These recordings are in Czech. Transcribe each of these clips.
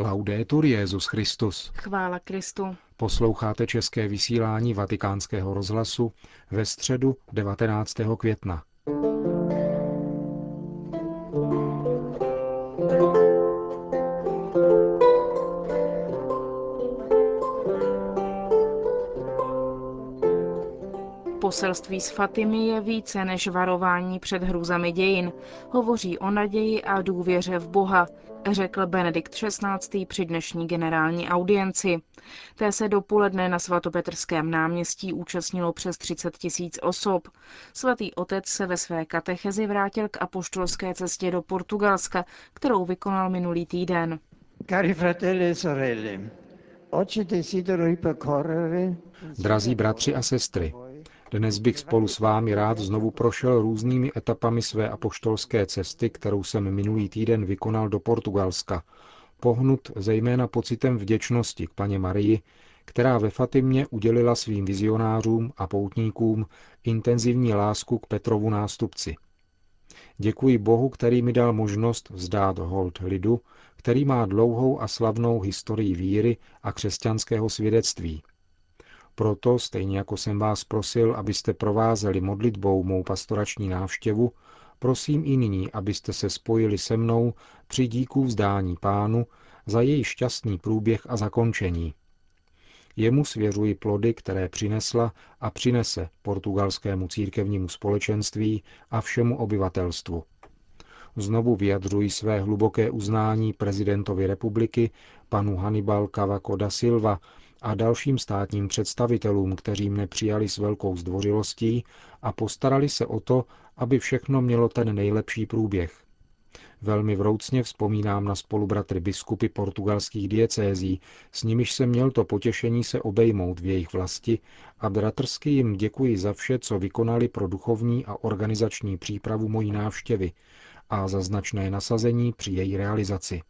Laudetur Jezus Christus. Chvála Kristu. Posloucháte české vysílání Vatikánského rozhlasu ve středu 19. května. Poselství z Fatimy je více než varování před hrůzami dějin. Hovoří o naději a důvěře v Boha, řekl Benedikt XVI. při dnešní generální audienci. Té se dopoledne na svatopetrském náměstí účastnilo přes 30 tisíc osob. Svatý otec se ve své katechezi vrátil k apoštolské cestě do Portugalska, kterou vykonal minulý týden. Cari fratelli e sorelle, Drazí bratři a sestry, dnes bych spolu s vámi rád znovu prošel různými etapami své apoštolské cesty, kterou jsem minulý týden vykonal do Portugalska, pohnut zejména pocitem vděčnosti k paně Marii, která ve Fatimě udělila svým vizionářům a poutníkům intenzivní lásku k Petrovu nástupci. Děkuji Bohu, který mi dal možnost vzdát hold lidu, který má dlouhou a slavnou historii víry a křesťanského svědectví – proto, stejně jako jsem vás prosil, abyste provázeli modlitbou mou pastorační návštěvu, prosím i nyní, abyste se spojili se mnou při díku vzdání pánu za její šťastný průběh a zakončení. Jemu svěřuji plody, které přinesla a přinese portugalskému církevnímu společenství a všemu obyvatelstvu. Znovu vyjadřuji své hluboké uznání prezidentovi republiky, panu Hannibal Cavaco da Silva, a dalším státním představitelům, kteří mne přijali s velkou zdvořilostí a postarali se o to, aby všechno mělo ten nejlepší průběh. Velmi vroucně vzpomínám na spolubratry biskupy portugalských diecézí, s nimiž jsem měl to potěšení se obejmout v jejich vlasti a bratrsky jim děkuji za vše, co vykonali pro duchovní a organizační přípravu mojí návštěvy a za značné nasazení při její realizaci.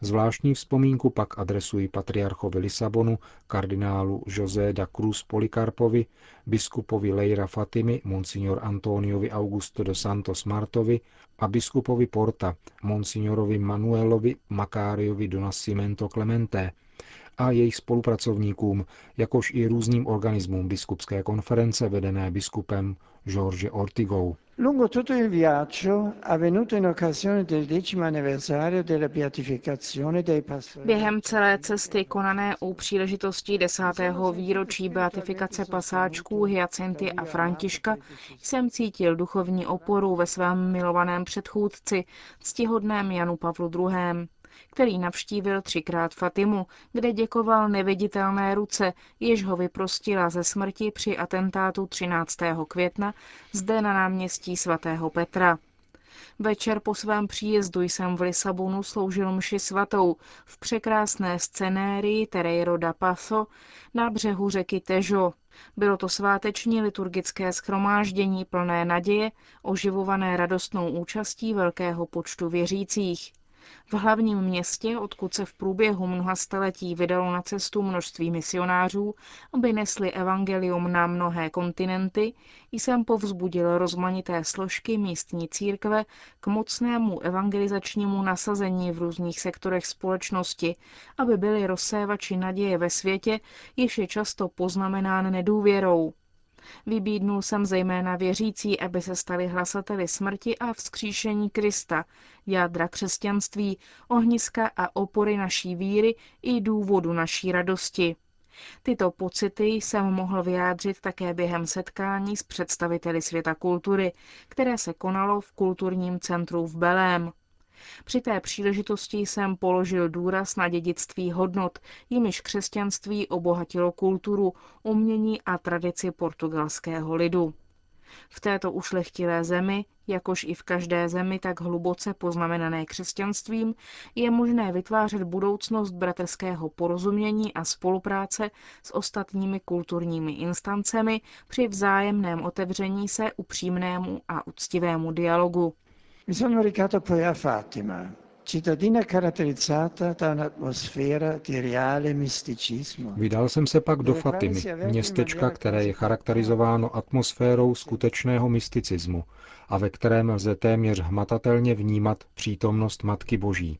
Zvláštní vzpomínku pak adresuji patriarchovi Lisabonu, kardinálu José da Cruz Polikarpovi, biskupovi Leira Fatimi, monsignor Antoniovi Augusto de Santos Martovi a biskupovi Porta, monsignorovi Manuelovi Macáriovi do Nascimento Clemente a jejich spolupracovníkům, jakož i různým organismům biskupské konference vedené biskupem George Ortigou. Lungo tutto il viaggio, avvenuto in occasione del decimo anniversario della beatificazione dei pastori, Během celé cesty konané u příležitosti desátého výročí beatifikace pasáčků Hyacinty a Františka jsem cítil duchovní oporu ve svém milovaném předchůdci, ctihodném Janu Pavlu II který navštívil třikrát Fatimu, kde děkoval neviditelné ruce, jež ho vyprostila ze smrti při atentátu 13. května zde na náměstí svatého Petra. Večer po svém příjezdu jsem v Lisabonu sloužil mši svatou v překrásné scenérii Tereiro da Paso na břehu řeky Tejo. Bylo to sváteční liturgické schromáždění plné naděje, oživované radostnou účastí velkého počtu věřících. V hlavním městě, odkud se v průběhu mnoha staletí vydalo na cestu množství misionářů, aby nesli evangelium na mnohé kontinenty, jsem povzbudil rozmanité složky místní církve k mocnému evangelizačnímu nasazení v různých sektorech společnosti, aby byli rozsévači naděje ve světě, jež je často poznamenán nedůvěrou. Vybídnul jsem zejména věřící, aby se stali hlasateli smrti a vzkříšení Krista, jádra křesťanství, ohniska a opory naší víry i důvodu naší radosti. Tyto pocity jsem mohl vyjádřit také během setkání s představiteli světa kultury, které se konalo v kulturním centru v Belém. Při té příležitosti jsem položil důraz na dědictví hodnot, jimiž křesťanství obohatilo kulturu, umění a tradici portugalského lidu. V této ušlechtilé zemi, jakož i v každé zemi tak hluboce poznamenané křesťanstvím, je možné vytvářet budoucnost bratrského porozumění a spolupráce s ostatními kulturními instancemi při vzájemném otevření se upřímnému a uctivému dialogu. Mi sono recato poi a Fatima, cittadina caratterizzata da un'atmosfera di reale misticismo. Vydal jsem se pak do Fatimy, městečka, které je charakterizováno atmosférou skutečného mysticismu a ve kterém lze téměř hmatatelně vnímat přítomnost Matky Boží.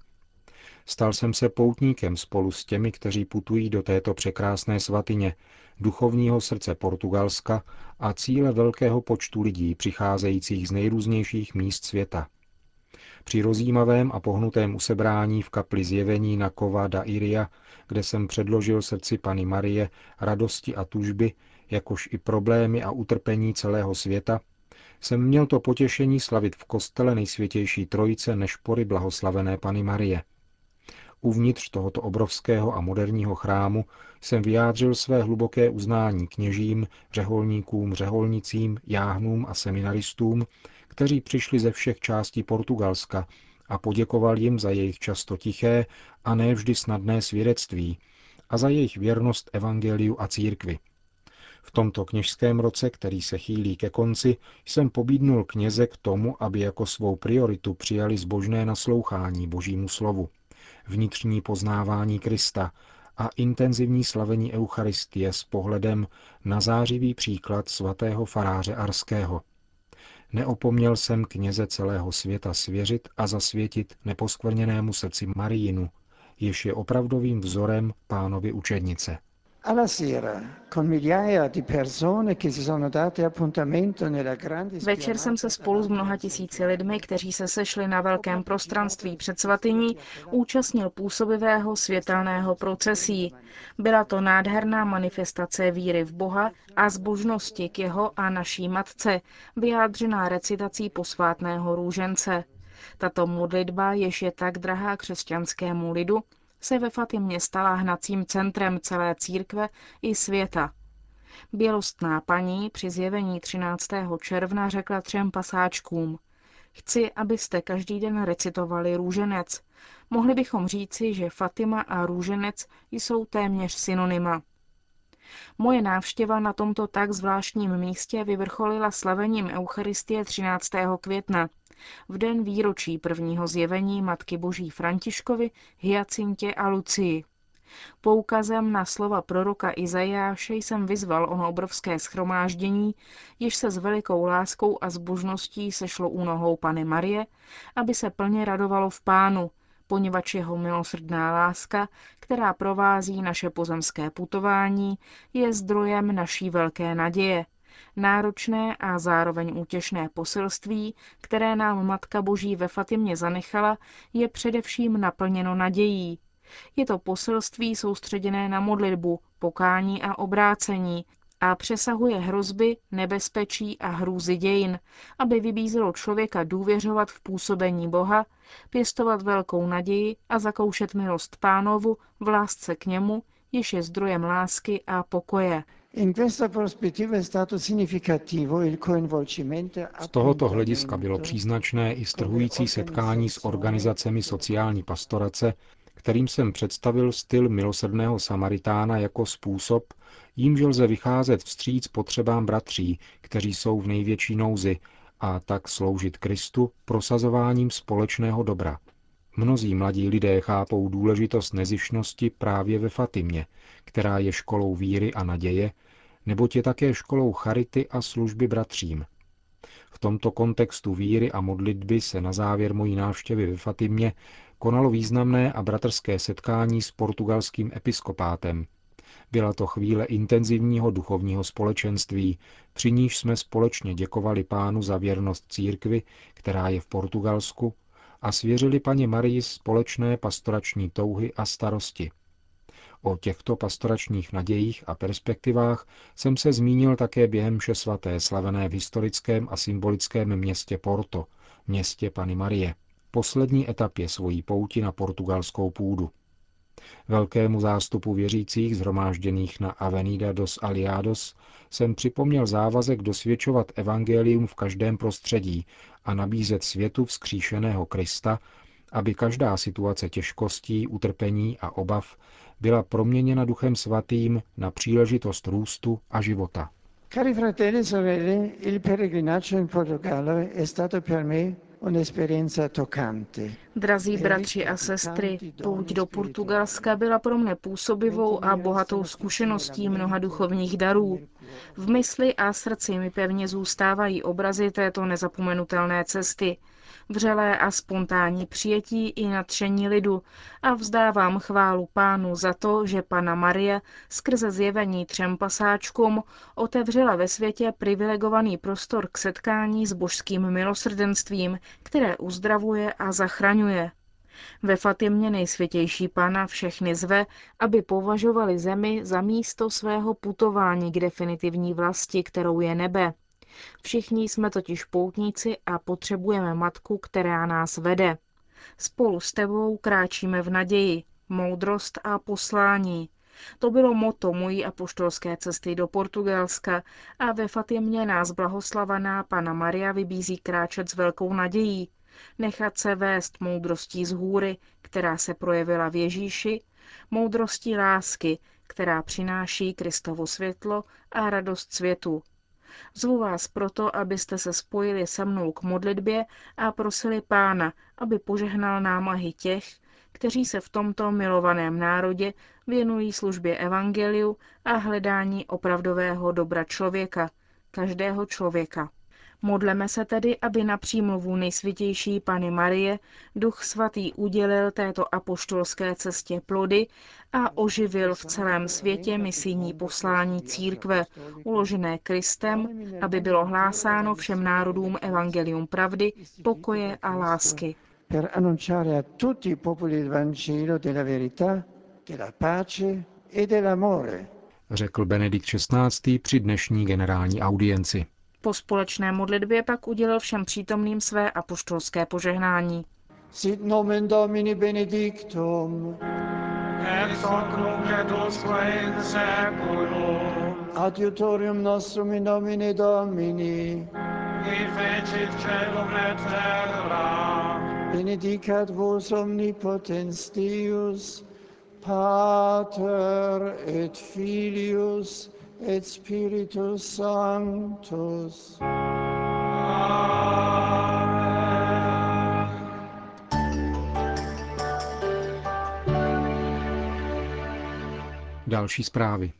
Stal jsem se poutníkem spolu s těmi, kteří putují do této překrásné svatyně, duchovního srdce Portugalska a cíle velkého počtu lidí přicházejících z nejrůznějších míst světa. Při rozjímavém a pohnutém usebrání v kapli zjevení na Kova da Iria, kde jsem předložil srdci Pany Marie radosti a tužby, jakož i problémy a utrpení celého světa, jsem měl to potěšení slavit v kostele nejsvětější trojice nešpory blahoslavené Pany Marie. Uvnitř tohoto obrovského a moderního chrámu jsem vyjádřil své hluboké uznání kněžím, řeholníkům, řeholnicím, jáhnům a seminaristům, kteří přišli ze všech částí Portugalska a poděkoval jim za jejich často tiché a ne vždy snadné svědectví a za jejich věrnost evangeliu a církvi. V tomto kněžském roce, který se chýlí ke konci, jsem pobídnul kněze k tomu, aby jako svou prioritu přijali zbožné naslouchání Božímu slovu, vnitřní poznávání Krista a intenzivní slavení Eucharistie s pohledem na zářivý příklad svatého faráře Arského. Neopomněl jsem kněze celého světa svěřit a zasvětit neposkvrněnému srdci Marijinu, jež je opravdovým vzorem pánovi učednice. Alla sera, con migliaia di persone che si sono date appuntamento nella grande Večer jsem se spolu s mnoha tisíci lidmi, kteří se sešli na velkém prostranství před svatyní, účastnil působivého světelného procesí. Byla to nádherná manifestace víry v Boha a zbožnosti k jeho a naší matce, vyjádřená recitací posvátného růžence. Tato modlitba, jež je tak drahá křesťanskému lidu, se ve Fatimě stala hnacím centrem celé církve i světa. Bělostná paní při zjevení 13. června řekla třem pasáčkům Chci, abyste každý den recitovali růženec. Mohli bychom říci, že Fatima a růženec jsou téměř synonyma. Moje návštěva na tomto tak zvláštním místě vyvrcholila slavením Eucharistie 13. května, v den výročí prvního zjevení Matky Boží Františkovi, Hyacintě a Lucii. Poukazem na slova proroka Izajáše jsem vyzval ono obrovské schromáždění, jež se s velikou láskou a zbožností sešlo u nohou Pany Marie, aby se plně radovalo v Pánu, poněvadž jeho milosrdná láska, která provází naše pozemské putování, je zdrojem naší velké naděje – náročné a zároveň útěšné poselství, které nám Matka Boží ve Fatimě zanechala, je především naplněno nadějí. Je to poselství soustředěné na modlitbu, pokání a obrácení a přesahuje hrozby, nebezpečí a hrůzy dějin, aby vybízelo člověka důvěřovat v působení Boha, pěstovat velkou naději a zakoušet milost pánovu v lásce k němu, jež je zdrojem lásky a pokoje. Z tohoto hlediska bylo příznačné i strhující setkání s organizacemi sociální pastorace, kterým jsem představil styl milosrdného Samaritána jako způsob, jímž lze vycházet vstříc potřebám bratří, kteří jsou v největší nouzi, a tak sloužit Kristu prosazováním společného dobra. Mnozí mladí lidé chápou důležitost nezišnosti právě ve Fatimě, která je školou víry a naděje, neboť je také školou charity a služby bratřím. V tomto kontextu víry a modlitby se na závěr mojí návštěvy ve Fatimě konalo významné a bratrské setkání s portugalským episkopátem. Byla to chvíle intenzivního duchovního společenství, při níž jsme společně děkovali pánu za věrnost církvy, která je v Portugalsku, a svěřili paně Marii společné pastorační touhy a starosti. O těchto pastoračních nadějích a perspektivách jsem se zmínil také během mše svaté slavené v historickém a symbolickém městě Porto, městě Pany Marie, poslední etapě svojí pouti na portugalskou půdu. Velkému zástupu věřících zhromážděných na Avenida dos Aliados jsem připomněl závazek dosvědčovat evangelium v každém prostředí a nabízet světu vzkříšeného Krista, aby každá situace těžkostí, utrpení a obav byla proměněna Duchem Svatým na příležitost růstu a života. Cari fratelli e sorelle, il peregrinaggio in Portogallo è stato per me Drazí bratři a sestry, pouť do Portugalska byla pro mne působivou a bohatou zkušeností mnoha duchovních darů. V mysli a srdci mi pevně zůstávají obrazy této nezapomenutelné cesty. Vřelé a spontánní přijetí i natření lidu a vzdávám chválu pánu za to, že pana Marie skrze zjevení třem pasáčkům otevřela ve světě privilegovaný prostor k setkání s božským milosrdenstvím, které uzdravuje a zachraňuje. Ve Fatimě nejsvětější pána všechny zve, aby považovali zemi za místo svého putování k definitivní vlasti, kterou je nebe. Všichni jsme totiž poutníci a potřebujeme matku, která nás vede. Spolu s tebou kráčíme v naději, moudrost a poslání. To bylo moto mojí apoštolské cesty do Portugalska a ve Fatimě nás blahoslavaná Pana Maria vybízí kráčet s velkou nadějí, nechat se vést moudrostí z hůry, která se projevila v Ježíši, moudrostí lásky, která přináší Kristovo světlo a radost světu. Zvu vás proto, abyste se spojili se mnou k modlitbě a prosili Pána, aby požehnal námahy těch, kteří se v tomto milovaném národě věnují službě evangeliu a hledání opravdového dobra člověka, každého člověka. Modleme se tedy, aby na přímluvu nejsvětější Pany Marie Duch Svatý udělil této apoštolské cestě plody a oživil v celém světě misijní poslání církve, uložené Kristem, aby bylo hlásáno všem národům evangelium pravdy, pokoje a lásky. Per annunciare a tutti i popoli il Vangelo della verità, della pace e dell'amore. Řekl Benedikt XVI. při dnešní generální audienci. Po společné modlitbě pak udělil všem přítomným své apoštolské požehnání. Sit nomen Domini benedictum. Ex hoc nunc et usque in seculum. Adiutorium nostrum in nomine Domini. Qui fecit celum et terra. Benedicat vos omnipotens Deus, Pater et Filius et Spiritus Sanctus. Další zprávy.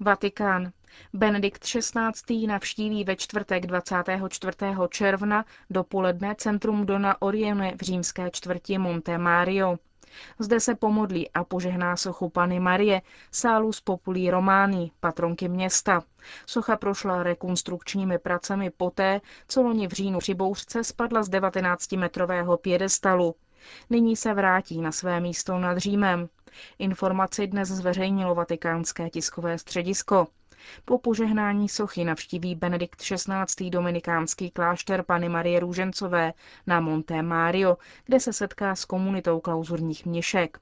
Vatikán. Benedikt XVI. navštíví ve čtvrtek 24. června dopoledne centrum Dona Orione v římské čtvrti Monte Mario. Zde se pomodlí a požehná sochu Pany Marie, sálu z Populí Romány, patronky města. Socha prošla rekonstrukčními pracemi poté, co loni v říjnu při bouřce spadla z 19-metrového pědestalu. Nyní se vrátí na své místo nad Římem. Informaci dnes zveřejnilo vatikánské tiskové středisko. Po požehnání sochy navštíví Benedikt XVI. dominikánský klášter Pany Marie Růžencové na Monte Mario, kde se setká s komunitou klauzurních měšek.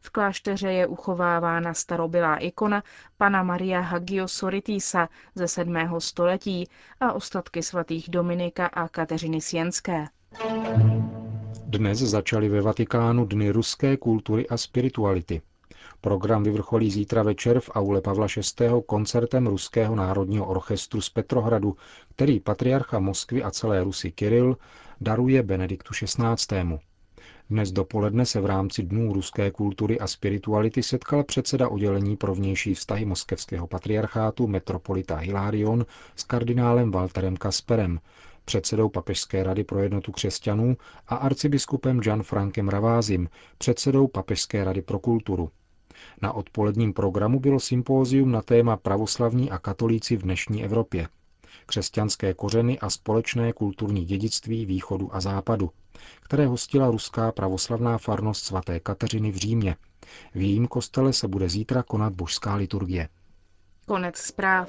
V klášteře je uchovávána starobylá ikona Pana Maria Hagio Soritisa ze 7. století a ostatky svatých Dominika a Kateřiny Sienské. Dnes začaly ve Vatikánu Dny ruské kultury a spirituality. Program vyvrcholí zítra večer v aule Pavla VI. koncertem Ruského národního orchestru z Petrohradu, který patriarcha Moskvy a celé Rusy Kiril daruje Benediktu XVI. Dnes dopoledne se v rámci Dnů ruské kultury a spirituality setkal předseda oddělení pro vnější vztahy moskevského patriarchátu metropolita Hilarion s kardinálem Walterem Kasperem, předsedou Papežské rady pro jednotu křesťanů a arcibiskupem Frankem Ravázim, předsedou Papežské rady pro kulturu. Na odpoledním programu bylo sympózium na téma pravoslavní a katolíci v dnešní Evropě. Křesťanské kořeny a společné kulturní dědictví východu a západu, které hostila ruská pravoslavná farnost svaté Kateřiny v Římě. V jejím kostele se bude zítra konat božská liturgie. Konec zpráv.